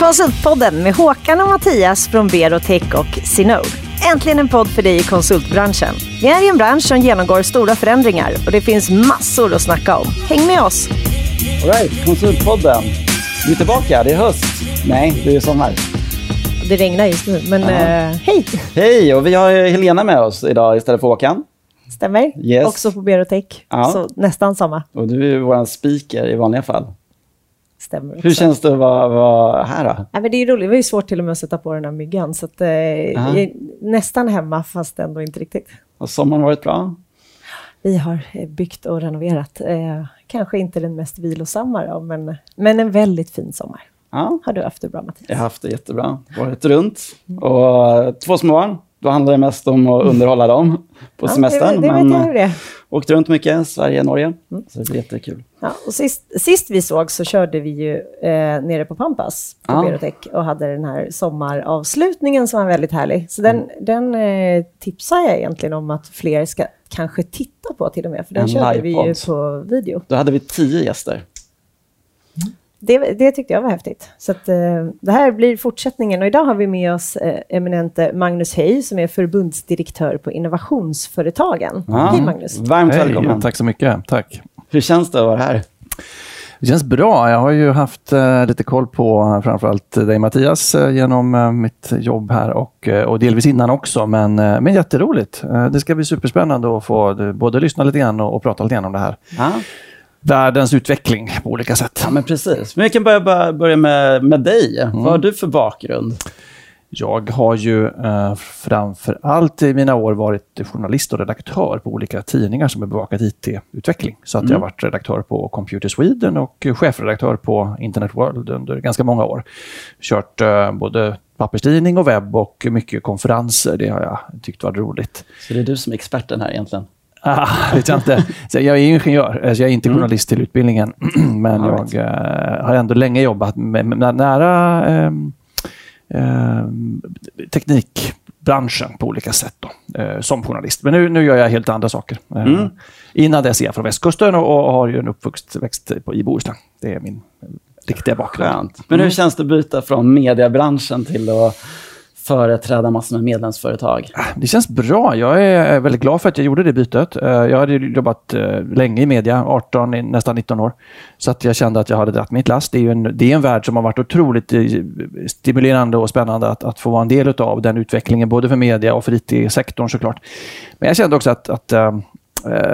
Konsultpodden med Håkan och Mattias från Berotech och Sinode. Äntligen en podd för dig i konsultbranschen. Vi är i en bransch som genomgår stora förändringar och det finns massor att snacka om. Häng med oss! Alright, Konsultpodden. Vi är tillbaka, det är höst. Nej, det är sommar. Det regnar just nu, men eh, hej! Hej, och vi har Helena med oss idag istället för Håkan. Stämmer. Yes. Också på Berotech. Ja. Så nästan samma. Och du är vår speaker i vanliga fall. Stämmer också. Hur känns det att vara, vara här då? Ja, men det är roligt. Det var ju svårt till och med att sätta på den här myggan. Så att, eh, är nästan hemma, fast ändå inte riktigt. Har sommaren varit bra? Vi har eh, byggt och renoverat. Eh, kanske inte den mest vilosamma då, men, men en väldigt fin sommar. Ja, Har du haft det bra Mattias? jag har haft det jättebra. Varit runt. Och eh, två små barn. Då handlar det mest om att underhålla dem på Ja, semestern. det, det men vet jag hur det är. åkte runt mycket, Sverige, Norge. Mm. Så det blir jättekul. Ja, och sist, sist vi såg så körde vi ju eh, nere på Pampas på Ja. Berotech och hade den här sommaravslutningen som var väldigt härlig. Så den, Mm. den eh, tipsar jag egentligen om att fler ska kanske titta på till och med, för den En körde vi ju på video. Då hade vi tio gäster. Det, det tyckte jag var häftigt. Så att, eh, det här blir fortsättningen och idag har vi med oss eh, eminente Magnus Hej som är förbundsdirektör på Innovationsföretagen. Ja. Hej Magnus! Varmt välkommen. Hej, tack så mycket. Tack. Hur känns det att vara här? Det känns bra. Jag har ju haft eh, lite koll på eh, framförallt dig Mattias eh, genom eh, mitt jobb här och, eh, och delvis innan också. Men, eh, men jätteroligt. Eh, det ska bli superspännande att få både lyssna lite grann och, och prata lite grann om det här. Ja. Världens utveckling på olika sätt. Ja, men precis. Men vi kan börja, börja- med, med dig. Vad har du för bakgrund? Jag har ju eh, framför allt i mina år varit journalist och redaktör på olika tidningar som har bevakat IT-utveckling. Så att jag har varit redaktör på Computer Sweden och chefredaktör på Internet World under ganska många år. Kört eh, både papperstidning och webb och mycket konferenser. Det har jag tyckt varit roligt. Så det är du som är experten här egentligen? Ah, vet jag, inte. Så jag är ingenjör, alltså jag är inte journalist till utbildningen. Men jag eh, har ändå länge jobbat med, med nära ehm, ehm, teknikbranschen på olika sätt då, eh, som journalist. Men nu, nu gör jag helt andra saker. Eh, Mm. Innan dess är jag från västkusten och, och har ju en uppväxt växt på, i Bohuslän. Det är min eh, riktiga bakgrund. Skönt. Men hur känns det att byta från mediebranschen till att företräda massor med medlemsföretag? Ah, det känns bra. Jag är väldigt glad för att jag gjorde det bytet. Eh, jag hade jobbat eh, länge i media, 18, nästan 19 år. Så att jag kände att jag hade dragit mitt last. Det är ju en, det är en värld som har varit otroligt eh, stimulerande och spännande att, att få vara en del av den utvecklingen, både för media och för IT-sektorn såklart. Men jag kände också att, att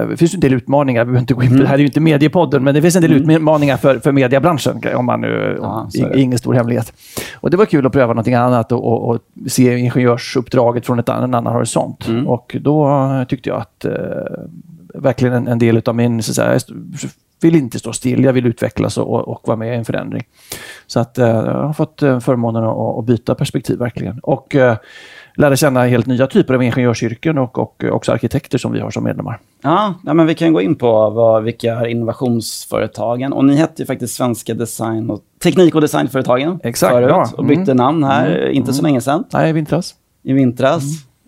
det finns en del utmaningar, vi behöver inte gå in på det här är ju inte mediepodden, men det finns en del utmaningar för, för mediebranschen, om man nu, Ja, ingen stor hemlighet. Och det var kul att pröva någonting annat och, och, och se ingenjörsuppdraget från ett, en annan horisont. Mm. Och då eh, tyckte jag att eh, verkligen en, en del av min, så att säga, vill inte stå still, jag vill utvecklas och, och, och vara med i en förändring. Så att eh, jag har fått eh, förmånen att, att byta perspektiv verkligen. Och eh, lära känna helt nya typer av ingenjörsyrken och, och också arkitekter som vi har som medlemmar. Ja, ja men vi kan gå in på vad, vilka är innovationsföretagen. Och ni hette ju faktiskt Svenska design och, Teknik och designföretagen Exakt, förut. ja. Och bytte Mm. namn här, Mm. inte så länge sedan, Nej, i vintras. i vintras.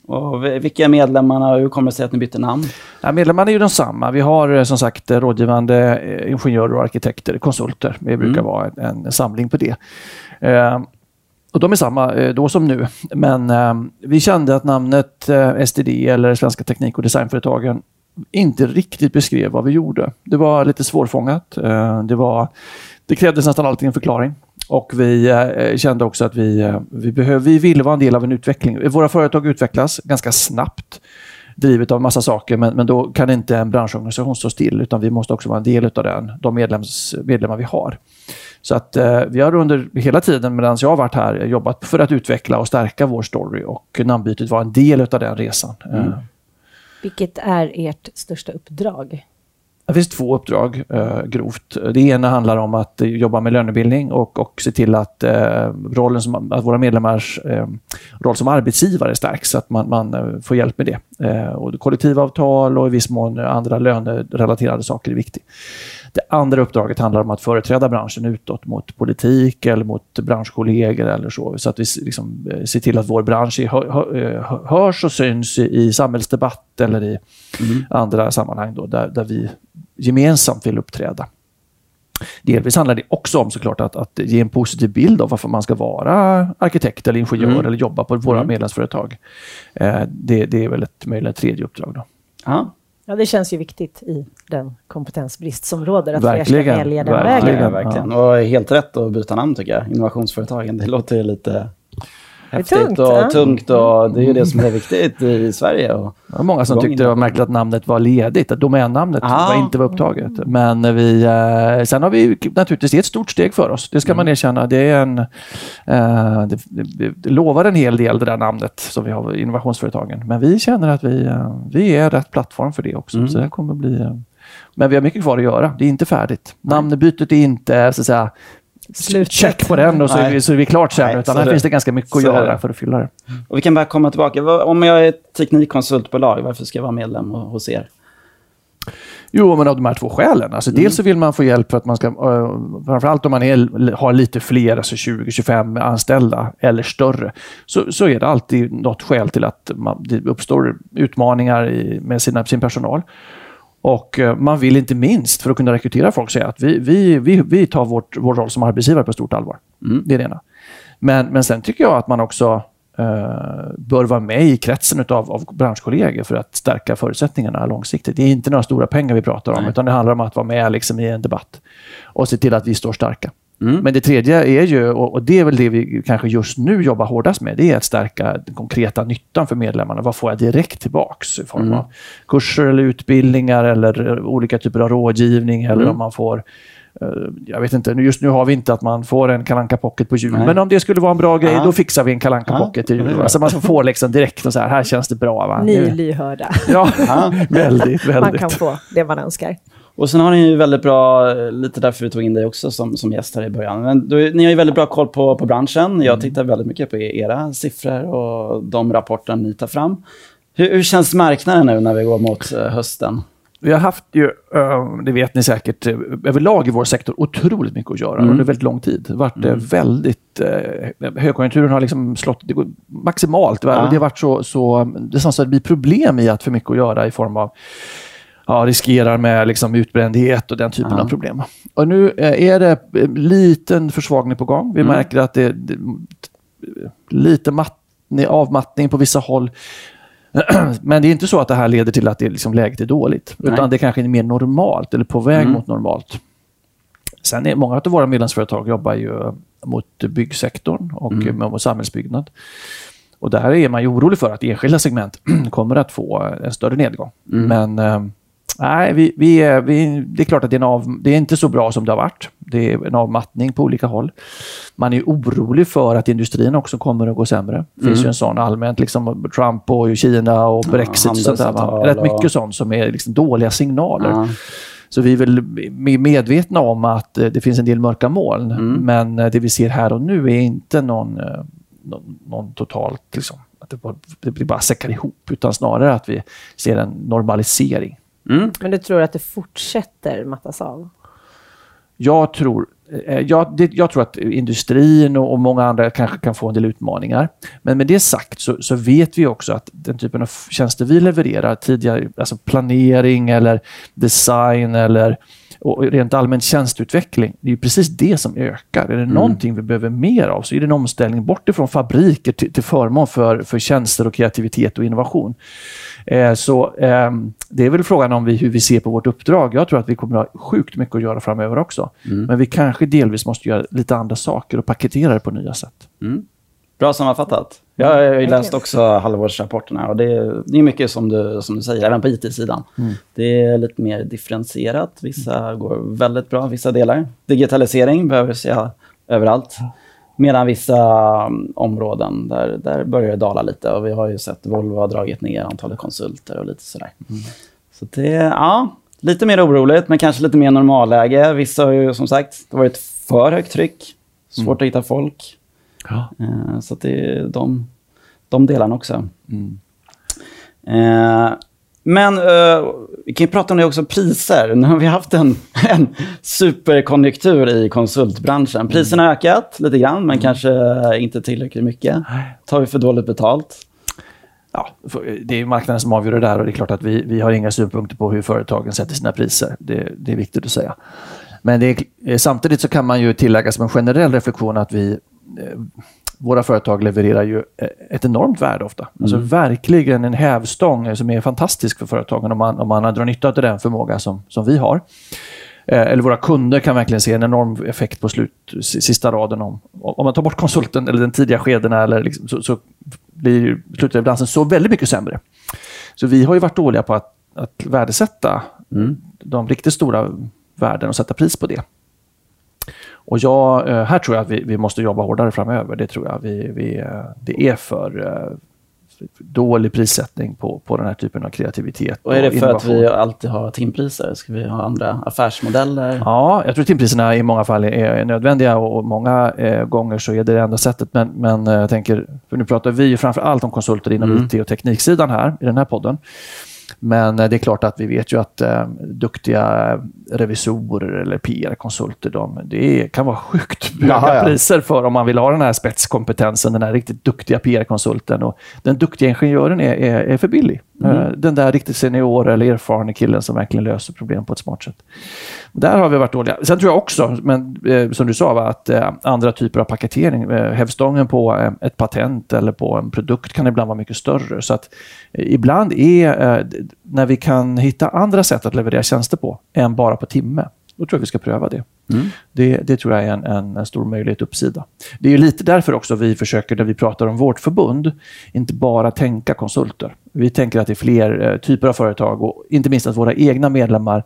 Och vi- vilka är medlemmarna och hur kommer det sig att ni bytte namn? Ja, medlemmarna är ju de samma. Vi har eh, som sagt eh, rådgivande eh, ingenjörer och arkitekter, konsulter. Det brukar Mm. vara en, en samling på det. Eh, och de är samma eh, då som nu. Men eh, vi kände att namnet eh, STD eller Svenska Teknik och Designföretagen inte riktigt beskrev vad vi gjorde. Det var lite svårfångat. Eh, det, var, det krävdes nästan alltid en förklaring. Och vi eh, kände också att vi, eh, vi, behöv, vi ville vara en del av en utveckling. Våra företag utvecklas ganska snabbt drivet av massa saker, men, men då kan inte en branschorganisation stå still, utan vi måste också vara en del av den, de medlems, medlemmar vi har. Så att eh, vi har under hela tiden medan jag har varit här jobbat för att utveckla och stärka vår story och namnbytet var en del av den resan. Eh, Vilket är ert största uppdrag? Det finns två uppdrag eh, grovt. Det ena handlar om att eh, jobba med lönebildning och, och se till att, eh, rollen som, att våra medlemmars eh, roll som arbetsgivare stärks, så att man, man eh, får hjälp med det. Eh, och kollektivavtal och i viss mån andra lönerelaterade saker är viktigt. Det andra uppdraget handlar om att företräda branschen utåt mot politik eller mot branschkollegor eller så. Så att vi liksom, eh, ser till att vår bransch är- hö, hö, eh, hörs och syns i, i samhällsdebatt eller i andra sammanhang då, där, där vi gemensamt vill uppträda. Delvis handlar det också om såklart att, att ge en positiv bild av varför man ska vara arkitekt eller ingenjör Mm. eller jobba på våra Mm. medlemsföretag. Eh, det, det är väl ett möjligen ett tredje uppdrag. Då. Ja, Ja, det känns ju viktigt i den kompetensbrist som råder, att Verkligen, fler ska välja den verkligen. vägen. verkligen. verkligen. Och helt rätt att byta namn tycker jag. Innovationsföretagen. Det låter lite häftigt tungt, och ja. tungt. Och det är ju det som är viktigt i Sverige. Och, Det var många som tyckte det var märkligt att namnet var ledigt, att domännamnet Ah. var inte var upptaget. Men vi, eh, sen har vi naturligtvis, det är ett stort steg för oss, det ska man erkänna. Det, är en, eh, det, det, det lovar en hel del det där namnet som vi har, innovationsföretagen. Men vi känner att vi, eh, vi är rätt plattform för det också. Mm. Så det kommer bli, eh, men vi har mycket kvar att göra, det är inte färdigt. Namnbytet är inte så att säga, Slutet. check på den och så är, vi, så är vi klart sen. Nej, utan här det- finns det ganska mycket att så göra för att fylla det. och vi kan bara komma tillbaka. Om jag är teknikkonsultbolag, varför ska jag vara medlem hos er? Jo, men av de här två skälen. Alltså, Dels så vill man få hjälp för att man ska, uh, framförallt om man är, har lite fler, alltså 20-25 anställda eller större, så, så är det alltid något skäl till att man, det uppstår utmaningar i, med sina, sin personal. Och eh, man vill inte minst, för att kunna rekrytera folk, säga att vi, vi, vi, vi tar vårt, vår roll som arbetsgivare på stort allvar. Mm. Det är det ena. Men, men sen tycker jag att man också eh, bör vara med i kretsen utav, av branschkollegor för att stärka förutsättningarna långsiktigt. Det är inte några stora pengar vi pratar om, Nej. utan det handlar om att vara med liksom, i en debatt och se till att vi står starka. Mm. Men det tredje är ju, och det är väl det vi kanske just nu jobbar hårdast med, det är att stärka den konkreta nyttan för medlemmarna. Vad får jag direkt tillbaks i form Mm. av kurser eller utbildningar eller eh, olika typer av rådgivning eller Mm. om man får jag vet inte, nu- just nu har vi inte att man får en kalanka pocket på jul. Nej. Men om det skulle vara en bra grej, Ja. då fixar vi en kalanka Ja, pocket till jul. Alltså man får liksom direkt och så här, här känns det bra. Va? Ni är lyhörda. Ja, Ja. väldigt, Man väldigt. kan få det man önskar. Och sen har ni ju väldigt bra, eh, lite därför vi tog in dig också som, som gäst här i början. Men du, ni har ju väldigt bra koll på, på branschen. Jag tittar väldigt mycket på era siffror och de rapporter ni tar fram. Hur, hur känns marknaden nu när vi går mot eh, hösten? Vi har haft ju, eh, det vet ni säkert, eh, överlag i vår sektor otroligt mycket att göra Mm. under väldigt lång tid. Varit eh, väldigt, eh, högkonjunkturen har liksom slått det går maximalt. Ja. Det har varit så, så, det är så att det blir problem i att för mycket att göra i form av ja, riskerar med liksom utbrändhet och den typen Ja. av problem. Och nu är det en liten försvagning på gång. Vi Mm. märker att det, det lite mattning, avmattning på vissa håll. Men det är inte så att det här leder till att det liksom läget är dåligt. Nej. Utan det kanske är mer normalt eller på väg Mm. mot normalt. Sen är många av våra medlemsföretag jobbar ju mot byggsektorn och Mm. mot samhällsbyggnad. Och där är man ju orolig för att enskilda segment kommer att få en större nedgång. Mm. Men eh, nej, vi, vi, vi, det är klart att det är, av, det är inte så bra som det har varit. Det är en avmattning på olika håll. Man är orolig för att industrin också kommer att gå sämre. Det finns Mm. ju en sån allmänt, liksom Trump och Kina och Ja, Brexit och sånt där. va? Rätt mycket sånt som är liksom dåliga signaler. Ja. Så vi är väl me- medvetna om att eh, det finns en del mörka moln. Mm. Men eh, det vi ser här och nu är inte någon, eh, någon, någon totalt, liksom, att det bara, det blir bara säckar ihop. Utan snarare att vi ser en normalisering. Mm. Men du tror att det fortsätter mattas av? Jag tror, jag, det, jag tror att industrin och, och många andra kanske kan få en del utmaningar. Men med det sagt så, så vet vi också att den typen av tjänster vi levererar tidigare, alltså planering eller design eller och rent allmän tjänsteutveckling, det är precis det som ökar. Är det Mm. någonting vi behöver mer av så är det en omställning bort ifrån fabriker till, till förmån för, för tjänster och kreativitet och innovation. Eh, så ehm, det är väl frågan om vi, hur vi ser på vårt uppdrag. Jag tror att vi kommer att ha sjukt mycket att göra framöver också. Mm. Men vi kanske delvis måste göra lite andra saker och paketera det på nya sätt. Mm. Bra sammanfattat. Jag har ju läst också halvårsrapporterna och det är, det är mycket som du, som du säger, även på IT-sidan. Det är lite mer differentierat. Vissa går väldigt bra, vissa delar. Digitalisering behöver se överallt. Medan vissa um, områden, där, där börjar det dala lite. Och vi har ju sett Volvo har dragit ner antalet konsulter och lite sådär. Så det, ja, lite mer oroligt, men kanske lite mer normalläge. Vissa har ju som sagt, det har varit för högt tryck. Svårt att hitta folk. Ja. Eh, Så det är de, de delarna också. Mm. Eh, Men eh, vi kan ju prata om det också, priser. Nu har vi haft en, en superkonjunktur i konsultbranschen. Priserna har ökat lite grann, men kanske inte tillräckligt mycket. Tar vi för dåligt betalt? Ja, för- det är marknaden som avgör det där och det är klart att vi, vi har inga synpunkter på hur företagen sätter sina priser. Det, det är viktigt att säga. Men är, samtidigt så kan man ju tillägga som en generell reflektion att vi våra företag levererar ju ett enormt värde ofta. Alltså mm. Alltså verkligen en hävstång som är fantastisk för företagen om man, om man drar nytta av den förmåga som, som vi har. Eh, eller våra kunder kan verkligen se en enorm effekt på slut, sista raden. Om, om man tar bort konsulten eller den tidiga skedena eller liksom, så, så blir slutleveransen så väldigt mycket sämre. Så vi har ju varit dåliga på att, att värdesätta mm. de riktigt stora värden och sätta pris på det. Och jag, eh, här tror jag att vi, vi måste jobba hårdare framöver. Det tror jag. Vi, vi, eh, det är för dålig prissättning på, på den här typen av kreativitet. Och är det för att vi alltid har timpriser? Ska vi ha andra affärsmodeller? Ja, jag tror timpriserna i många fall är nödvändiga och många eh, gånger så är det det enda sättet. Men, men eh, jag tänker, för nu pratar vi framför allt om konsulter inom mm. IT och tekniksidan här i den här podden. Men eh, det är klart att vi vet ju att eh, duktiga revisorer eller PR-konsulter, de, det kan vara sjukt höga ja. priser för om man vill ha den här spetskompetensen, den här riktigt duktiga PR-konsulten. Och den duktiga ingenjören är, är, är för billig. Mm. Eh, den där riktigt senior eller erfarna killen som verkligen löser problem på ett smart sätt. Där har vi varit dåliga. Sen tror jag också, men, eh, som du sa, va, att eh, andra typer av paketering, eh, hävstången på eh, ett patent eller på en produkt kan ibland vara mycket större. Så att eh, ibland är, eh, när vi kan hitta andra sätt att leverera tjänster på än bara på timme, då tror jag vi ska pröva det. Mm. Det, det, tror jag är en, en, en, stor möjlighet uppsida. Det är lite därför också vi försöker, när vi pratar om vårt förbund, inte bara tänka konsulter. Vi tänker att det är fler eh, typer av företag och inte minst att våra egna medlemmar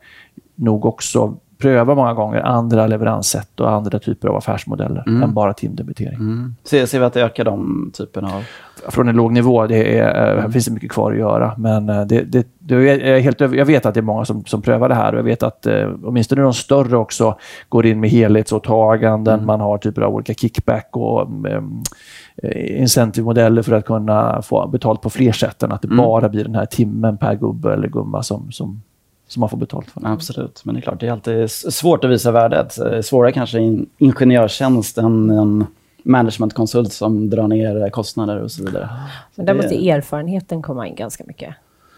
nog också prövar många gånger andra leveranssätt och andra typer av affärsmodeller mm. än bara timdebitering. Mm. Ser, ser vi att det ökar de typerna av... Från en låg nivå, det är, mm. finns det mycket kvar att göra. Men eh, det, det, det är helt, jag vet att det är många som, som prövar det här och jag vet att eh, åtminstone de större också går in med helhetsåtaganden. Mm. Man har typer av olika kickback och um, incentivmodeller för att kunna få betalt på fler sätt än att det mm. bara blir den här timmen per gubbe eller gumma som, som som man får betalt för. Absolut, men det är klart, det är alltid svårt att visa värdet. Svårare kanske i ingenjörstjänst än en managementkonsult som drar ner kostnader och så vidare. Men där måste erfarenheten komma in ganska mycket.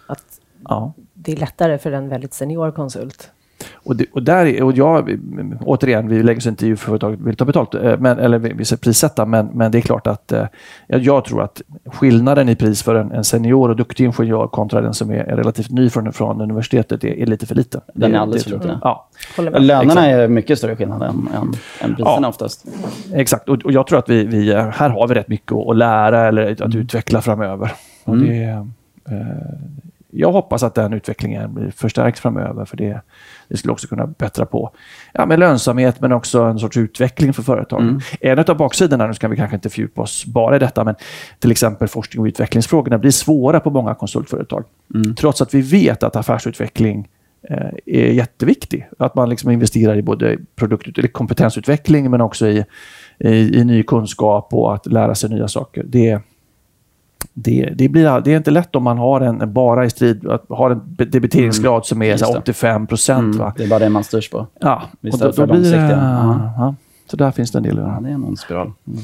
Att ja. Det är lättare för en väldigt senior konsult och, det, och, där, och jag, återigen, vi lägger oss inte i företag vill ta betalt, eh, men, eller vi ska prissätta, men, men det är klart att eh, jag tror att skillnaden i pris för en, en senior och duktig ingenjör kontra den som är relativt ny från, från universitetet är, är lite för liten. Den är alldeles för liten. Ja. Lönerna Exakt. är mycket större skillnad än, än, än priserna ja. oftast. Exakt, och, och, jag tror att vi, vi, här har vi rätt mycket att lära eller att mm. utveckla framöver. Och mm. det, eh, jag hoppas att den utvecklingen blir förstärkt framöver, för det, det skulle också kunna bättra på ja, med lönsamhet, men också en sorts utveckling för företagen. Mm. En av baksidorna, nu ska vi kanske inte fördjupa oss bara i detta, men till exempel forskning och utvecklingsfrågorna blir svåra på många konsultföretag. Mm. Trots att vi vet att affärsutveckling eh, är jätteviktig. Att man liksom investerar i både produkt eller kompetensutveckling, men också i, i, i ny kunskap och att lära sig nya saker. Det det, det, blir, det är inte lätt om man har en, bara i strid, att har en debiteringsgrad mm. som är så 85 procent. Mm. Det är bara det man styrs på. Ja, och då, då blir det, ja. Så där finns det en del att göra. Ja, det är en spiral. Mm.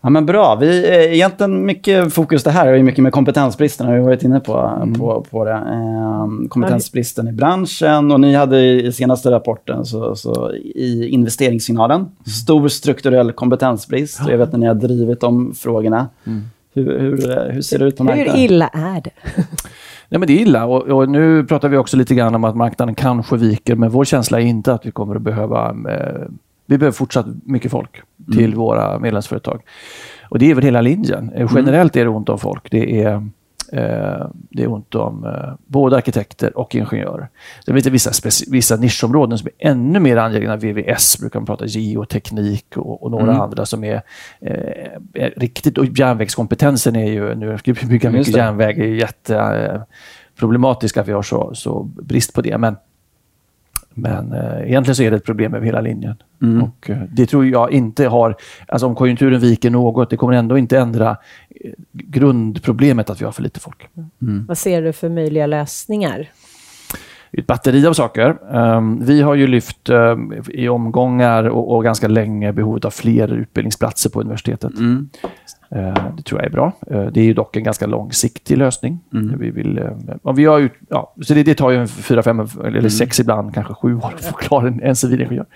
Ja, men bra. Vi, är egentligen mycket fokus det här är mycket med kompetensbristen, har vi varit inne på, mm. på, på det. Eh, kompetensbristen i branschen och ni hade i senaste rapporten så, så i investeringssignalen, mm. stor strukturell kompetensbrist. Ja. Jag vet att ni har drivit de frågorna. Mm. Hur, hur, hur ser det ut på marknaden? Hur illa är det? Nej, men det är illa och, och, nu pratar vi också lite grann om att marknaden kanske viker, men vår känsla är inte att vi kommer att behöva... Eh, vi behöver fortsatt mycket folk till mm. våra medlemsföretag. Och det är väl hela linjen. Mm. Generellt är det ont om folk. Det är Eh, det är ont om eh, både arkitekter och ingenjörer. Det finns vissa, vissa nischområden som är ännu mer angelägna. VVS brukar man prata geoteknik och, och några mm. andra som är, eh, är, riktigt... Och järnvägskompetensen är ju... Nu ska vi bygga mycket järnväg. Det är jätteproblematiskt att vi har så, så brist på det. Men men eh, egentligen så är det ett problem över hela linjen. Mm. Och, eh, det tror jag inte har... Alltså om konjunkturen viker något, det kommer ändå inte ändra eh, grundproblemet att vi har för lite folk. Mm. Vad ser du för möjliga lösningar? Ett batteri av saker. Um, vi har ju lyft um, i omgångar och, och, ganska länge behovet av fler utbildningsplatser på universitetet. Mm. Eh, det tror jag är bra. Eh, det är ju dock en ganska långsiktig lösning. Mm. Vi vill, eh, om vi har ut, ja, så det, det tar ju fyra, fem eller Mm. sex ibland, kanske sju år att få klar en, en civilingenjör.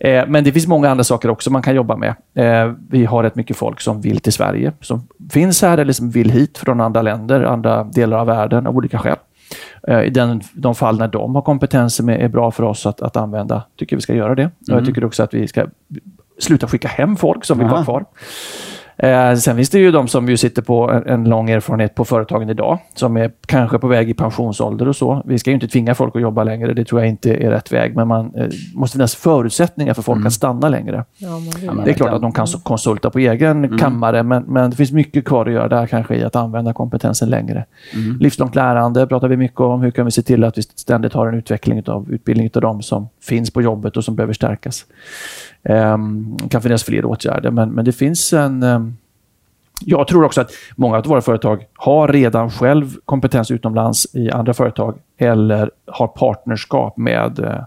Eh, men det finns många andra saker också man kan jobba med. Eh, vi har rätt mycket folk som vill till Sverige, som finns här eller som vill hit från andra länder, andra delar av världen av olika skäl. Eh, I den, de fall när de har kompetens som är, bra för oss att, att använda, tycker vi ska göra det. Och jag Mm. tycker också att vi ska sluta skicka hem folk som vill Aha. vara kvar. Eh, sen finns det ju de som ju sitter på en, en lång erfarenhet på företagen idag, som är kanske på väg i pensionsålder och så. Vi ska ju inte tvinga folk att jobba längre, det tror jag inte är rätt väg, men man eh, måste finnas förutsättningar för folk att stanna längre. Ja, Det är klart att de kan så- konsulta på egen kammare, men, men det finns mycket kvar att göra där kanske i att använda kompetensen längre. Livslångt lärande pratar vi mycket om. Hur kan vi se till att vi ständigt har en utveckling av utbildning av de som finns på jobbet och som behöver stärkas. Det kan finnas fler åtgärder, men, men det finns en... ehm, jag tror också att många av våra företag har redan själv kompetens utomlands i andra företag eller har partnerskap med eh,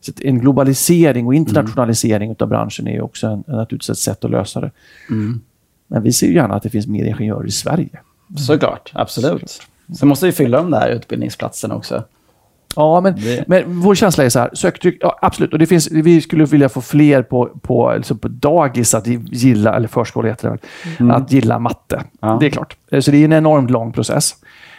så en globalisering och internationalisering av branschen är också en, naturligtvis ett sätt att lösa det. Mm. Men vi ser ju gärna att det finns mer ingenjörer i Sverige. Såklart, absolut. Sen måste vi fylla de där utbildningsplatserna också. Ja, men, Det- men vår känsla är så här, söktryck, ja, absolut. Och det finns, vi skulle vilja få fler på, på, liksom på dagis att gilla, eller förskola heter det väl, att gilla matte. Ja. Det är klart. Eh, Så det är en enormt lång process.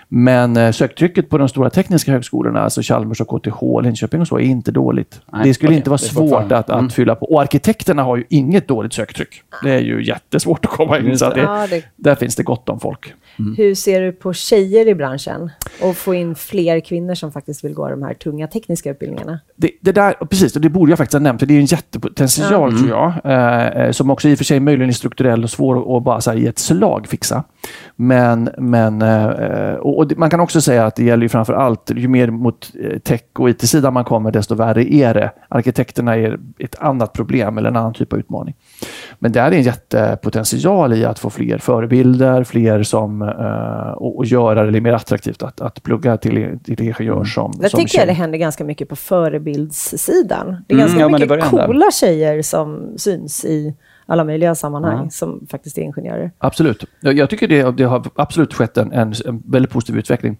Men eh, söktrycket på de stora tekniska högskolorna, alltså Chalmers och KTH, Linköping och så, är inte dåligt. Nej, det skulle okej. inte vara svårt att, att Mm. fylla på. Och arkitekterna har ju inget dåligt söktryck. Det är ju jättesvårt att komma in. Så att det, Ja, det, där finns det gott om folk. Hur ser du på tjejer i branschen? Och få in fler kvinnor som faktiskt vill gå de här tunga tekniska utbildningarna? Det, det där, precis, och det borde jag faktiskt ha nämnt, för det är en jättepotential tror jag. Eh, eh, som också i och för sig möjligen är strukturell och svår att bara så här, i ett slag fixa. Men, men eh, och, och det, man kan också säga att det gäller ju framför allt, ju mer mot eh, tech och IT-sidan man kommer, desto värre är det. Arkitekterna är ett annat problem eller en annan typ av utmaning. Men där är en jättepotential i att få fler förebilder, fler som eh, och, och göra det mer attraktivt att, att plugga till, till ingenjör som Där som tycker jag det händer ganska mycket på förebildssidan. Det är Mm, ganska ja, mycket coola tjejer som syns i alla möjliga sammanhang Ja. som faktiskt är ingenjörer. Absolut. Jag, jag tycker det, det har absolut skett en, en, en väldigt positiv utveckling.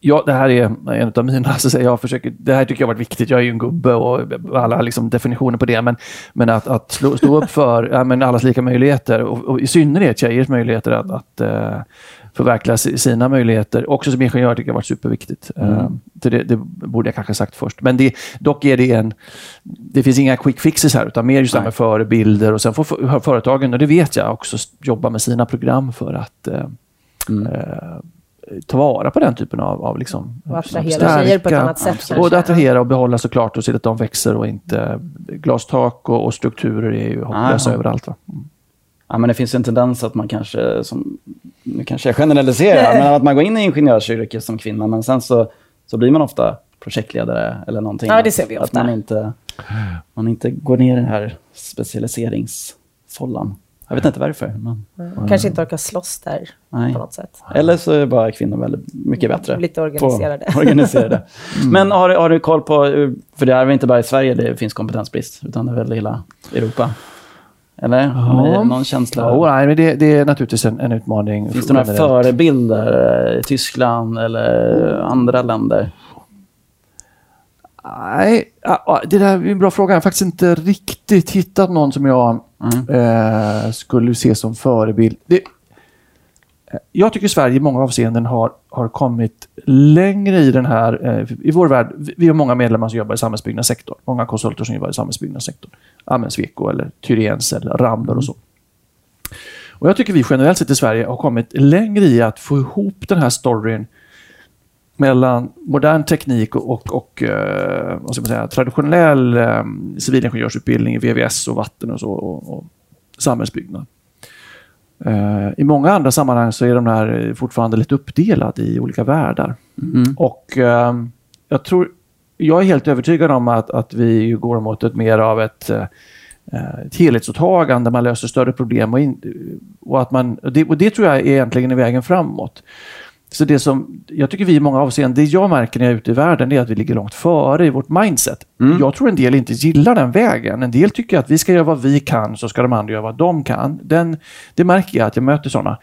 Ja, det här är en av mina, så säga, jag försöker, det här tycker jag har varit viktigt. Jag är ju en gubbe och alla liksom definitioner på det. Men, men att, att slå, stå upp för ja, men allas lika möjligheter och, och i synnerhet tjejers möjligheter att, att eh, förverkliga si- sina möjligheter. Också som ingenjör tycker jag har varit superviktigt. Eh, så det, det borde jag kanske sagt först. Men det, dock är det en... Det finns inga quick fixes här, utan mer just det här med förebilder. Och sen får för- företagen, och det vet jag, också jobba med sina program för att eh, eh, ta vara på den typen av... av liksom, Och attrahera stärka- tjejer på ett annat sätt kanske. Både attrahera och behålla såklart och se att de växer och inte... Glastak och, och strukturer är ju hopplösa överallt. Va? Mm. Ja, men det finns en tendens att man kanske, som, nu kanske jag generaliserar, men att man går in i ingenjörsyrket som kvinna, men sen så, så blir man ofta projektledare eller någonting. Ja, det ser vi Att ofta. man inte, man inte går ner i den här specialiseringsfållan. Jag vet inte varför. Men, Kanske inte orkar slåss där Nej. på något sätt. eller så är bara kvinnor väldigt mycket bättre. Lite organiserade. På, organiserade. Men har, du- har du koll på, eh, för det är väl inte bara i Sverige det finns kompetensbrist, utan det är väl hela Europa? Eller? Har ni Ja. någon känsla? Ja, nej, men det, det är naturligtvis en, en utmaning. Finns det några förebilder eh, i Tyskland eller andra länder? Nej, det där är en bra fråga. Jag har faktiskt inte riktigt hittat någon som jag Mm. eh, skulle se som förebild. Det, jag tycker Sverige i många avseenden har, har kommit längre i den här... Eh, I vår värld, vi- har många medlemmar som jobbar i samhällsbyggnadssektorn. Många konsulter som jobbar i samhällsbyggnadssektorn. Sweco eller Tyriens eller Ramber och så. Och jag tycker vi generellt sett i Sverige har kommit längre i att få ihop den här storyn mellan modern teknik och, och, och eh, vad ska man säga, traditionell eh, civilingenjörsutbildning VVS och vatten och så och, och samhällsbyggnad. Eh, I många andra sammanhang så är de här fortfarande lite uppdelade i olika världar. Mm. Och eh, jag tror, jag är helt övertygad om att, att vi går mot ett mer av ett, eh, ett helhetsåtagande där man löser större problem och, in, och att man, och det, och det tror jag är egentligen är vägen framåt. Så det som jag tycker vi i många avseenden, det jag märker när jag är ute i världen, är att vi ligger långt före i vårt mindset. Mm. Jag tror en del inte gillar den vägen. En del tycker att vi ska göra vad vi kan, så ska de andra göra vad de kan. Den, det märker jag att jag möter sådana.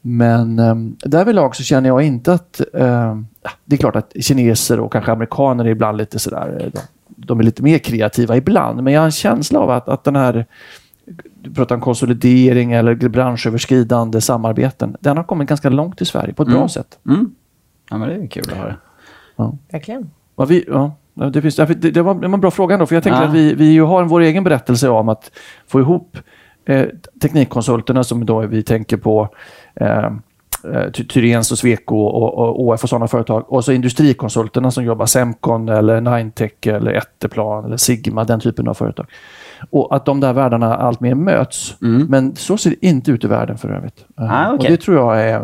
Men um, därvidlag så känner jag inte att... Um, det är klart att kineser och kanske amerikaner är ibland lite sådär... De, de är lite mer kreativa ibland, men jag har en känsla av att, att den här du pratar om konsolidering eller branschöverskridande samarbeten. Den har kommit ganska långt i Sverige på ett Mm. bra sätt. Mm. Ja, men det är kul att höra. Verkligen. Ja, vi, ja, det, finns, det, det, var, en bra fråga ändå, för jag tänker Ja. att vi, vi ju har vår egen berättelse om att få ihop eh, teknikkonsulterna som då vi tänker på eh, eh, Ty- Tyréns och Sweco och, och ÅF och sådana företag. Och så industrikonsulterna som jobbar Semcon eller Ninetech eller Etteplan eller Sigma, den typen av företag. Och att de där världarna allt mer möts. Mm. Men så ser det inte ut i världen för övrigt. Eh, Ah, Och okej. det tror jag är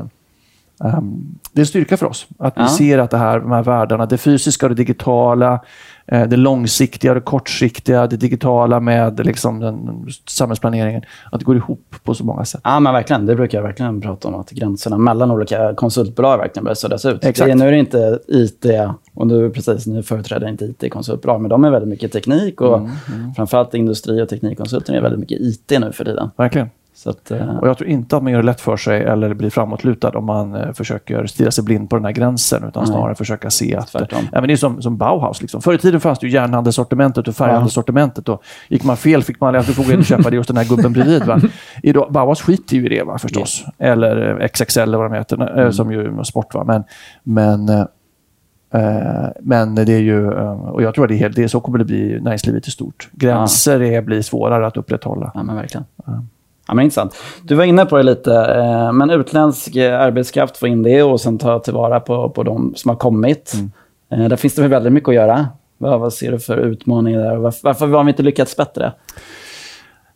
ehm, det är en styrka för oss. Att vi Ja. ser att det här, de här världarna, det fysiska och det digitala, det långsiktiga det kortsiktiga, det digitala med liksom den samhällsplaneringen, att det går ihop på så många sätt. Ja, men verkligen. Det brukar jag verkligen prata om, att gränserna mellan olika konsultbolag verkligen börjar suddas ut. Exakt. Det nu är det inte IT, och nu precis, nu företräder inte IT-konsultbolag, men de är väldigt mycket teknik och Mm, framförallt industri och teknikkonsulter är väldigt mycket IT nu för tiden. Verkligen. Att, eh, Och jag tror inte att man gör det lätt för sig eller blir framåtlutad om man eh, försöker stirra sig blind på den här gränsen, utan snarare försöka se att... Tvärtom. Ja, men det är som, som Bauhaus. Liksom. Förr i tiden fanns det ju järnhandelssortimentet och färghandelssortimentet. Och gick man fel fick man alltid få gå in och köpa det hos den här gubben bredvid. Va? Idag, Bauhaus skiter ju i det va, förstås. Eller eh, XXL eller vad de heter, eh, som ju är sport. Va? Men, men, eh, eh, men det är ju... eh, Och jag tror att det är, det är så kommer det bli näringslivet i stort. Gränser är, blir svårare att upprätthålla. Ja, men verkligen. Ja, men intressant. Du var inne på det lite, eh, men utländsk eh, arbetskraft, få in det och sen ta tillvara på, på de som har kommit. Mm. Eh, där finns det väl väldigt mycket att göra. Vad, vad ser du för utmaningar där? Varför, varför har vi inte lyckats bättre?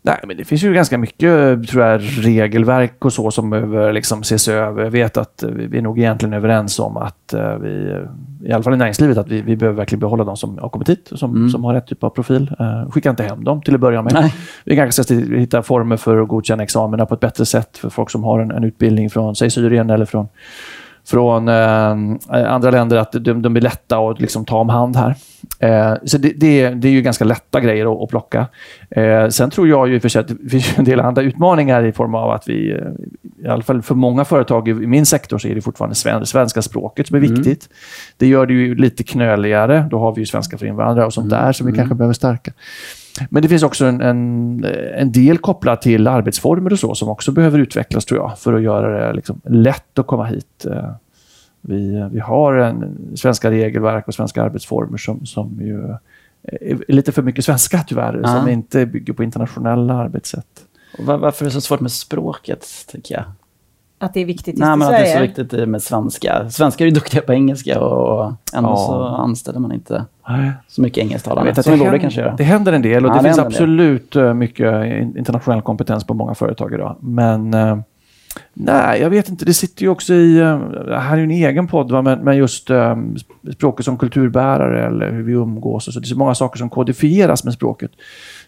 Nej, men det finns ju ganska mycket tror jag, regelverk och så som behöver liksom ses över. Jag vet att eh, vi är nog egentligen överens om att eh, vi, eh, i alla fall i näringslivet, att vi, vi behöver verkligen behålla de som har kommit hit som, Mm. som har rätt typ av profil. Uh, skicka inte hem dem till att börja med. Nej. Vi kanske ska hitta former för att godkänna examina på ett bättre sätt för folk som har en, en utbildning från, säg Syrien eller från från eh, andra länder att de, de blir lätta att liksom ta om hand här. Eh, så det, det, är- det är ju ganska lätta grejer att, att plocka. Eh, sen tror jag ju för sig att det finns en del andra utmaningar i form av att vi, eh, i alla fall för många företag i, min sektor så är det fortfarande sven, svenska språket som är viktigt. Det gör det ju lite knöligare. Då har vi ju svenska för invandrare och sånt där som vi kanske behöver stärka. Men det finns också en, en, en del kopplat till arbetsformer och så som också behöver utvecklas tror jag för att göra det liksom lätt att komma hit. Eh, Vi, vi har en, svenska regelverk och svenska arbetsformer som, som ju är lite för mycket svenska tyvärr, Ja. som inte bygger på internationella arbetssätt. Och var, varför är det så svårt med språket, tycker jag? Att det är viktigt just Nej, i men att det är så Sverige. viktigt med svenska. Svenskar är ju duktiga på engelska och ändå Ja. så anställer man inte så mycket Jag engelsktalande som det, borde händer, kanske göra. det händer en del och Ja, det, det finns absolut eh, mycket in- internationell kompetens på många företag idag. Men eh, nej, jag vet inte. Det sitter ju också i, eh, det här är ju en egen podd, va? Men, men just eh, språket som kulturbärare eller hur vi umgås. Och så. Det är så många saker som kodifieras med språket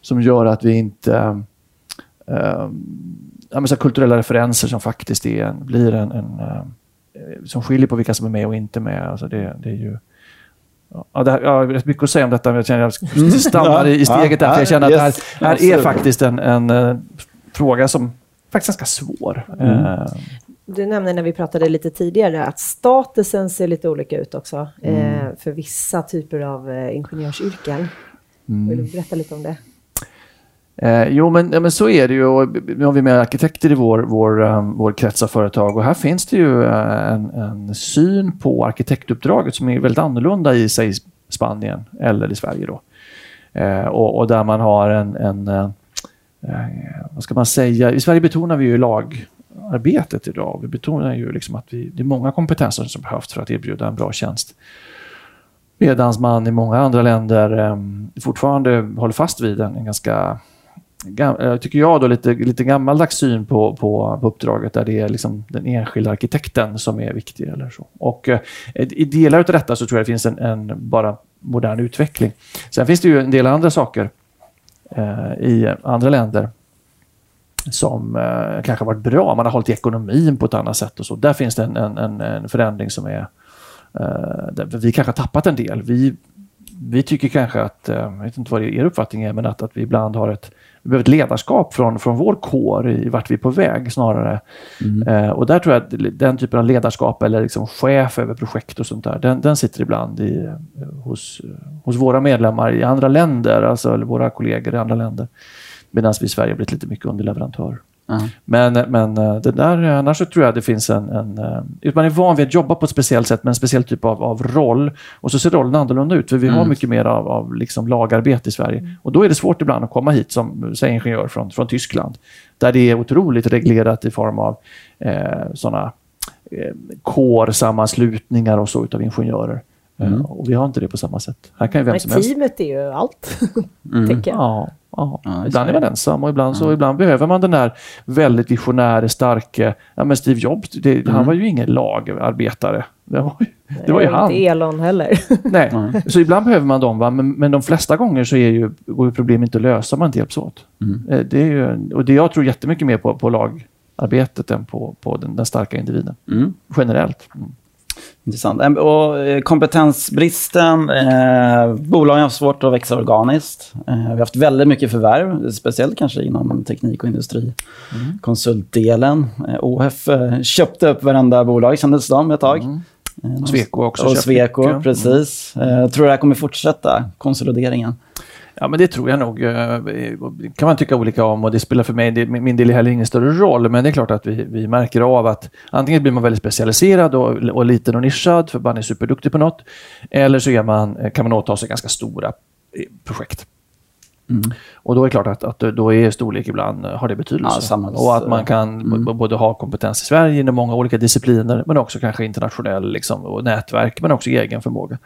som gör att vi inte ja, men så kulturella referenser som faktiskt är en, blir en, en eh, som skiljer på vilka som är med och inte med. Alltså det, det är ju Ja, det här, jag har rätt mycket att säga om detta, men jag känner att jag stannar i, i steget där. Ja, För jag känner att det här, här är faktiskt en, en eh, fråga som faktiskt är ganska svår. Mm. Eh, Du nämnde när vi pratade lite tidigare att statusen ser lite olika ut också Mm. eh, för vissa typer av ingenjörsyrken. Mm. Vill du berätta lite om det? Eh, jo, men, ja, men så är det ju. Och Nu har vi med arkitekter i vår, vår, um, vår krets av företag och här finns det ju eh, en, en syn på arkitektuppdraget som är väldigt annorlunda i sig Spanien eller i Sverige. Då. Eh, och, och där man har en, en eh, eh, vad ska man säga, i Sverige betonar vi ju lagarbetet idag. Vi betonar ju liksom att vi, det är många kompetenser som behövs för att erbjuda en bra tjänst. Medan man i många andra länder eh, fortfarande håller fast vid en, en ganska Eh, tycker jag, då, lite, lite gammaldags syn på, på, på uppdraget där det är liksom den enskilda arkitekten som är viktig. Eller så. Och eh, I delar av detta så tror jag det finns en, en bara modern utveckling. Sen finns det ju en del andra saker eh, i andra länder som eh, kanske har varit bra. Man har hållit i ekonomin på ett annat sätt och så. Där finns det en, en, en förändring som är... Eh, vi kanske har tappat en del. Vi, vi tycker kanske att, eh, jag vet inte vad er uppfattning är, men att, att vi ibland har ett, vi behöver ett ledarskap från, från vår kår i vart vi är på väg snarare. Mm. Eh, och där tror jag att den typen av ledarskap eller liksom chef över projekt och sånt där, den, den sitter ibland i, eh, hos, hos våra medlemmar i andra länder, alltså eller våra kollegor i andra länder. Medan vi i Sverige har blivit lite mycket underleverantör. Mm. Men, men eh, det där, annars så tror jag det finns en, en... Eh, man är van vid att jobba på ett speciellt sätt med en speciell typ av, av roll. Och så ser rollen annorlunda ut, för vi mm. har mycket mer av, av liksom lagarbete i Sverige. Mm. Och då är det svårt ibland att komma hit som säg, ingenjör från, från Tyskland. Där det är otroligt reglerat i form av eh, sådana eh, kårsammanslutningar och så utav ingenjörer. Mm. Uh, och vi har inte det på samma sätt. Här kan ju vem Men som helst... teamet är ju allt, mm. tänker jag. Ja, ja. ibland är man ensam och ibland, så, ibland behöver man den där väldigt visionäre, starka... Ja, men Steve Jobs, det, mm. han var ju ingen lagarbetare. Det var ju, det var ju han. Inte Elon heller. Nej, så ibland behöver man dem. Va? Men, men de flesta gånger så är ju, går ju problemet inte att lösa om man inte hjälps åt. Mm. Eh, det är ju, och det jag tror jättemycket mer på, på lagarbetet än på, på den, den starka individen. Mm. Generellt. Mm. Intressant. Och eh, kompetensbristen. Eh, bolagen har svårt att växa organiskt. Eh, vi har haft väldigt mycket förvärv, speciellt kanske inom teknik och industri. Mm. Konsultdelen. Eh, OF eh, köpte upp varenda bolag kändes det som ett tag. Mm. Eh, Sweco också. Och Sweco, precis. Mm. Eh, tror det här kommer fortsätta, konsolideringen? Ja, men det tror jag nog. Eh, kan man tycka olika om och det spelar för mig, min del heller ingen större roll, men det är klart att vi, vi märker av att antingen blir man väldigt specialiserad och, och liten och nischad för man är superduktig på något, eller så man, kan man åta sig ganska stora eh, projekt. Mm. Och då är det klart att, att då är storlek ibland har det betydelse. Ja, och att man kan mm. både ha kompetens i Sverige inom många olika discipliner, men också kanske internationell liksom, och nätverk, men också egen förmåga.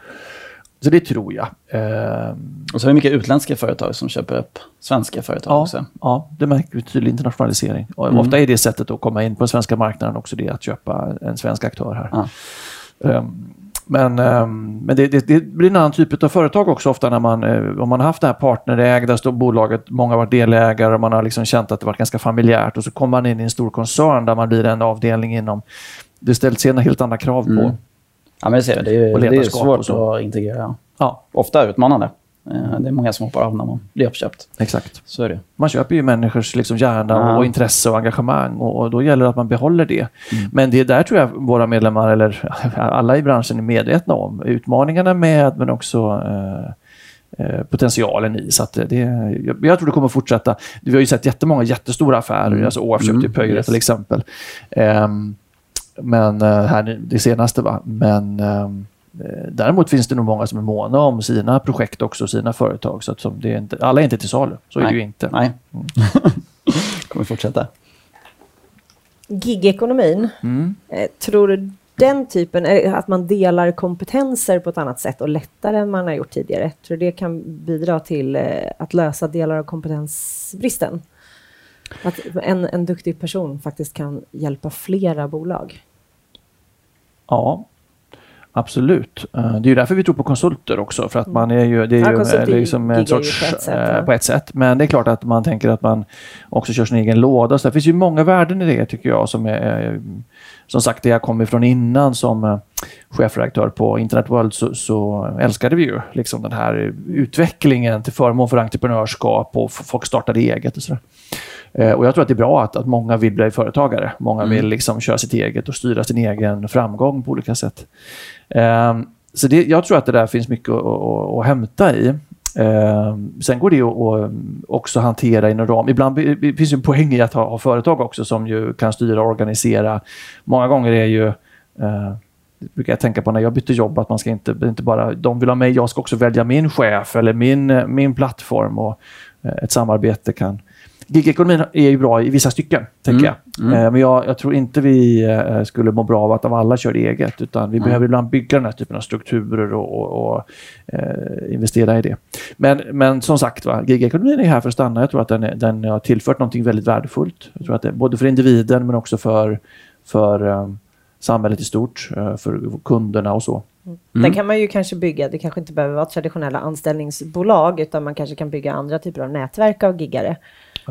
Så det tror jag. Eh, och så är det mycket utländska företag som köper upp svenska företag ja, också. Ja, det märker vi tydlig internationalisering. Och mm. Ofta är det sättet att komma in på den svenska marknaden också det att köpa en svensk aktör här. Ja. Um, men, um, men det, det, det, blir en annan typ av företag också ofta när man, uh, om man har haft det här partnerägda bolaget, många har varit delägare och man har liksom känt att det varit ganska familjärt och så kommer man in i en stor koncern där man blir en avdelning inom det ställs helt andra krav på mm. Ja, men det ser Det är, det är svårt att integrera. Ja. Ofta utmanande. Eh, det är många som hoppar av när man blir uppköpt. Exakt. Så är det. Man köper ju människors liksom hjärna ja. och intresse och engagemang och, och, då gäller det att man behåller det. Mm. Men det är där tror jag våra medlemmar, eller alla i branschen, är medvetna om. Utmaningarna med, men också eh, eh potentialen i. Så det, jag, jag tror det kommer fortsätta. Vi har ju sett jättemånga jättestora affärer. Mm. Alltså OF köpte mm. Pöyre yes. till exempel. Um, men uh, här det senaste. Va? Men um, Däremot finns det nog många som är måna om sina projekt också, sina företag. Så att som det är inte, alla är inte till salu. Så Nej. är det ju inte. Nej. Mm. kommer fortsätta. Gigekonomin. Mm. Tror du den typen, att man delar kompetenser på ett annat sätt och lättare än man har gjort tidigare, tror du det kan bidra till att lösa delar av kompetensbristen? Att en, en duktig person faktiskt kan hjälpa flera bolag? Ja, Absolut. Eh, det är ju därför vi tror på konsulter också. För att man är ju, det är ja, ju liksom en sorts, på ett, sätt, ja. på ett, sätt, Men det är klart att man tänker att man också kör sin egen låda. Så det finns ju många värden i det tycker jag. Som, är, som sagt, det jag kom ifrån innan som eh, chefredaktör på Internet World så, så älskade vi ju liksom den här utvecklingen till förmån för entreprenörskap och folk startade eget och sådär. Eh, och jag tror att det är bra att, att många vill bli företagare. Många mm. vill liksom köra sitt eget och styra sin egen framgång på olika sätt. Um, så det, jag tror att det där finns mycket att, att, att hämta i. Um, sen går det att också hantera inom ram. Ibland det finns en poäng i att ha, ha, företag också som ju kan styra och organisera. Många gånger är ju uh, det brukar jag tänka på när jag bytte jobb, att man ska inte, inte bara, de vill ha mig, jag ska också välja min chef eller min, min plattform och uh, ett samarbete kan, Gigekonomin är ju bra i vissa stycken, tänker mm. jag. Mm. Eh, men jag, jag, tror inte vi eh, skulle må bra av att av alla kör eget, utan vi mm. behöver ibland bygga den här typen av strukturer och, och, och eh, investera i det. Men, men som sagt, va, gigekonomin är här för att stanna. Jag tror att den, den har tillfört något väldigt värdefullt. Jag tror att det, både för individen men också för, för um, samhället i stort, för kunderna och så. Mm. Den kan man ju kanske bygga, det kanske inte behöver vara traditionella anställningsbolag, utan man kanske kan bygga andra typer av nätverk av giggare.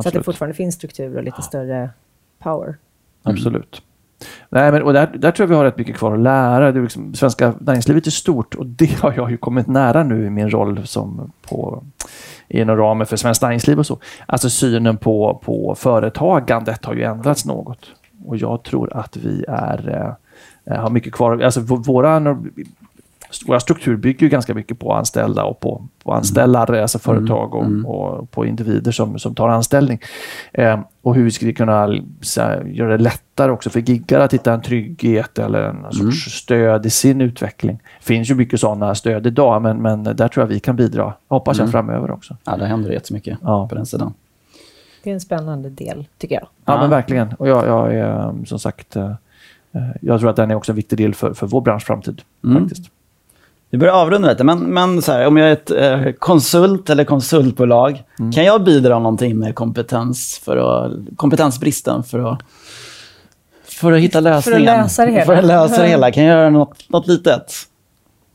Så att det fortfarande finns struktur och lite större power. Absolut. Nej, men, och där, där tror jag vi har rätt mycket kvar att lära. Det liksom, svenska näringslivet är stort och det har jag ju kommit nära nu i min roll som på, inom ramen för Svenskt Näringsliv och så. Alltså synen på, på företagandet har ju ändrats något. Och jag tror att vi är, eh, har mycket kvar. Alltså våra våra struktur bygger ju ganska mycket på anställda och på, på anställare, mm. alltså företag och, mm. och, på individer som, som tar anställning. Eh, och hur vi skulle kunna här, göra det lättare också för giggar att hitta en trygghet eller en sorts mm. stöd i sin utveckling. Det finns ju mycket sådana stöd idag, men, men där tror jag vi kan bidra, hoppas jag, mm. framöver också. Ja, det händer jättemycket ja. på den sidan. Det är en spännande del, tycker jag. Ja, ja. men verkligen. Och jag, jag är som sagt, eh, eh, jag tror att den är också en viktig del för, för vår bransch framtid. Mm. Faktiskt. Vi börjar avrunda lite, men, men så här, om jag är ett eh, konsult eller konsultbolag, mm. kan jag bidra någonting med kompetens för att, kompetensbristen för att, för att hitta lösningen? För att lösa det hela. För att lösa det hela. Kan jag göra något, något litet?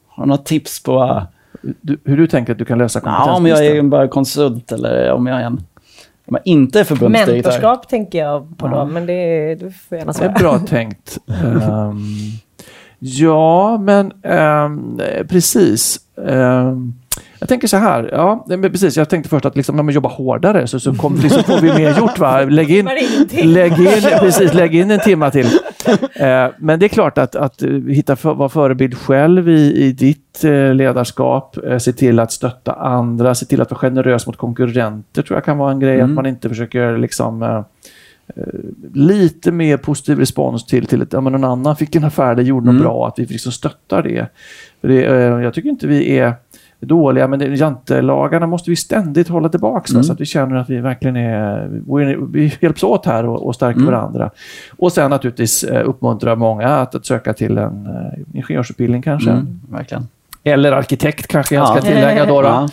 Har du något tips på... Du, hur du tänker att du kan lösa kompetensbristen? Ja, om jag är bara konsult eller om jag är en... Om jag inte är förbundsdirektör. Mentorskap tänker jag på då, ja. men det, du får gärna svara. Det är bra tänkt. um, Ja, men eh, precis. Eh, jag tänker så här, ja, precis. Jag tänkte först att liksom, när man jobbar hårdare så, så kom, liksom, får vi mer gjort. Va? Lägg, in, lägg, in, precis, lägg in en timme till. Eh, men det är klart att, att hitta för, vara förebild själv i, i ditt eh, ledarskap, eh, se till att stötta andra, se till att vara generös mot konkurrenter tror jag kan vara en grej. Mm. Att man inte försöker liksom eh, Eh, lite mer positiv respons till, till att ja, någon annan fick en affär, det gjorde mm. något bra, att vi liksom stöttar det. Det eh, jag tycker inte vi är dåliga, men jantelagarna måste vi ständigt hålla tillbaka mm. så att vi känner att vi verkligen är, vi hjälps åt här och, och stärker mm. varandra. Och sen naturligtvis eh, uppmuntra många att, att söka till en ingenjörsutbildning kanske. Mm, verkligen. Eller arkitekt kanske jag ska tillägga då. då. Uh,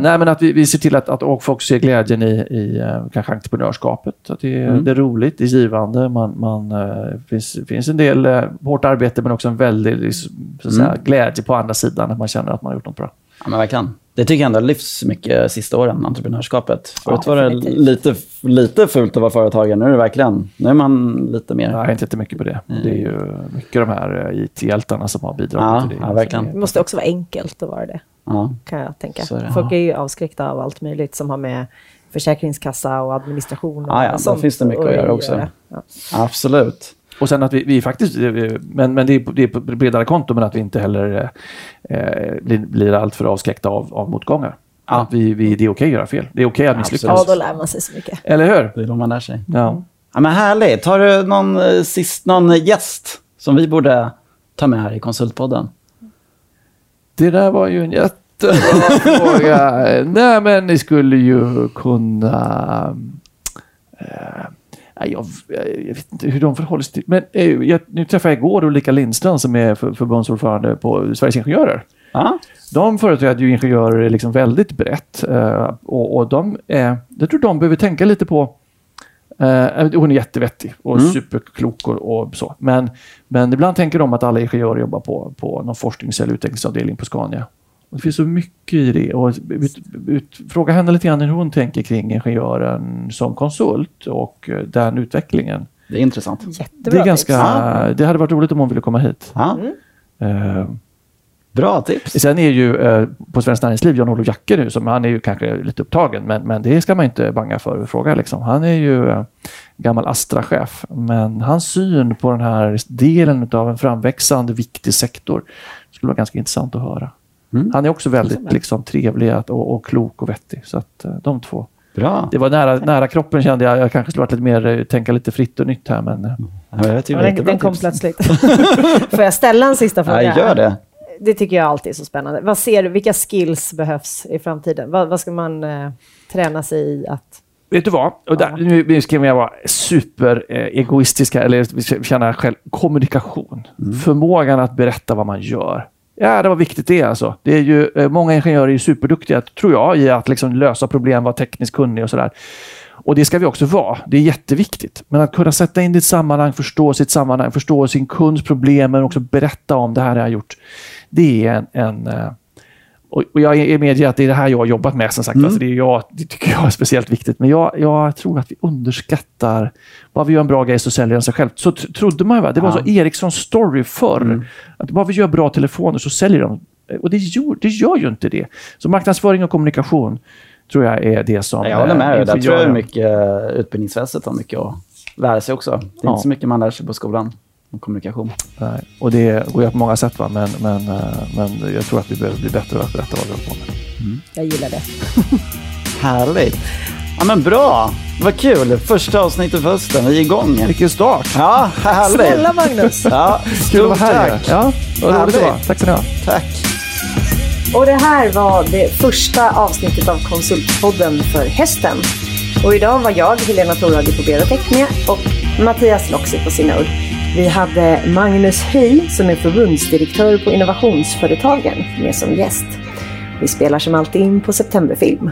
nej, men att vi, vi ser till att, att folk ser glädjen i, i uh, kanske entreprenörskapet. Att det, mm. det är roligt, det är givande. Man, man, uh, finns, finns en del uh, hårt arbete men också en väldig så att säga, mm. glädje på andra sidan. Att man känner att man har gjort något bra. Ja, men verkligen. Det tycker jag ändå lyfts mycket sista åren, entreprenörskapet. Förut ja, var det lite, lite fult att vara företagare. Nu är det verkligen, nu är man lite mer... Nej, inte jättemycket på det. Mm. Det är ju mycket de här eh, IT-hjältarna som har bidragit ja, till det. Ja, verkligen. Det måste också vara enkelt att vara det, ja. kan jag tänka. Är Folk är ju avskräckta av allt möjligt som har med försäkringskassa och administration och ja, ja, sånt. finns det mycket att göra också. Ja. Absolut. Och sen att vi, vi faktiskt, men, men det, är, det är på bredare konto, men att vi inte heller eh, blir, blir alltför avskräckta av, av motgångar. Ja. vi, vi, det är okej okay att göra fel. Det är okej okay att misslyckas. Ja, då lär man sig så mycket. Eller hur? Det är då man lär sig. Ja. ja men härligt. Har du någon, eh, sist, någon gäst som vi borde ta med här i Konsultpodden? Det där var ju en jättebra fråga. Nej, men ni skulle ju kunna... Äh, jag, jag, vet inte hur de förhåller sig till... Men eh, jag, nu träffade jag igår Ulrika Lindström som är för, förbundsordförande på Sveriges Ingenjörer. Aha. De företräder ju ingenjörer liksom väldigt brett. Uh, och, och de är, jag tror de behöver tänka lite på Uh, hon är jättevettig och mm. superklok och, och, så. Men, men ibland tänker de att alla ingenjörer jobbar på, på någon forsknings eller utvecklingsavdelning på Scania. Det finns så mycket i det. Och ut, ut, fråga henne lite grann hur hon tänker kring ingenjören som konsult och eh, den utvecklingen. Det är intressant. Jättebra det, är ganska, det hade varit roligt om hon ville komma hit. Ja. Mm. Uh, Bra tips. Sen är ju uh, på Svenskt Näringsliv Jan-Olof Jacke nu, som han är ju kanske lite upptagen, men, men det ska man inte banga för att fråga. Liksom. Han är ju uh, gammal Astra-chef, men hans syn på den här delen av en framväxande viktig sektor skulle vara ganska intressant att höra. Mm. Han är också väldigt liksom, trevlig och, och, klok och vettig. Så att uh, de två. Bra. Det var nära, nära kroppen kände jag. Jag kanske skulle varit lite mer, eh, tänka lite fritt och nytt här. Men, uh. ja, den, den kom plötsligt. Får jag ställa en sista fråga? Ja, gör det. Det tycker jag alltid är så spännande. Vad ser du, vilka skills behövs i framtiden? Vad, vad ska man uh, träna sig i att Vet du vad? Och där, nu ska jag vara superegoistiska, eller känna själv. Kommunikation. Mm. Förmågan att berätta vad man gör. Ja, det var viktigt det alltså. Det är ju, eh, många ingenjörer är superduktiga, tror jag, i att liksom lösa problem, vara tekniskt kunnig och sådär. Och det ska vi också vara. Det är jätteviktigt. Men att kunna sätta in det i ett sammanhang, förstå sitt sammanhang, förstå sin kunds problem, men också berätta om det här har jag gjort. Det är en, en eh, och, och jag medger att det är det här jag har jobbat med. Som sagt. Mm. Alltså det, är jag, det tycker jag är speciellt viktigt. Men jag, jag tror att vi underskattar... Bara vi gör en bra grej så säljer den sig själv. Så trodde man ju. Va? Det var Ja. så Ericssons story förr. Mm. Att bara vi gör bra telefoner så säljer de. Och det gör, det gör ju inte det. Så marknadsföring och kommunikation tror jag är det som... Jag håller med eh, dig. Där tror jag mycket utbildningsväsendet har mycket att lära sig också. Det är Ja. inte så mycket man lär sig på skolan kommunikation. Nej. Och det går ju på många sätt. Va? Men, men, eh, men jag tror att vi behöver bli bättre att berätta vad vi håller på med. Jag gillar det. Härligt. Ja, men bra. Vad kul. Första avsnittet för hösten. Vi är igång. Vilken start! Ja, härligt. Snälla Magnus! Ja, Kul att vara här. tack. Ja, vad roligt det var. Tack ska ni ha. Tack. Och det här var det första avsnittet av Konsultpodden för hösten. Och idag var jag, Helena Torhage på Berotech med och Mattias Loxi på Sinnord. Vi hade Magnus Höj som är förbundsdirektör på Innovationsföretagen med som gäst. Vi spelar som alltid in på Septemberfilm.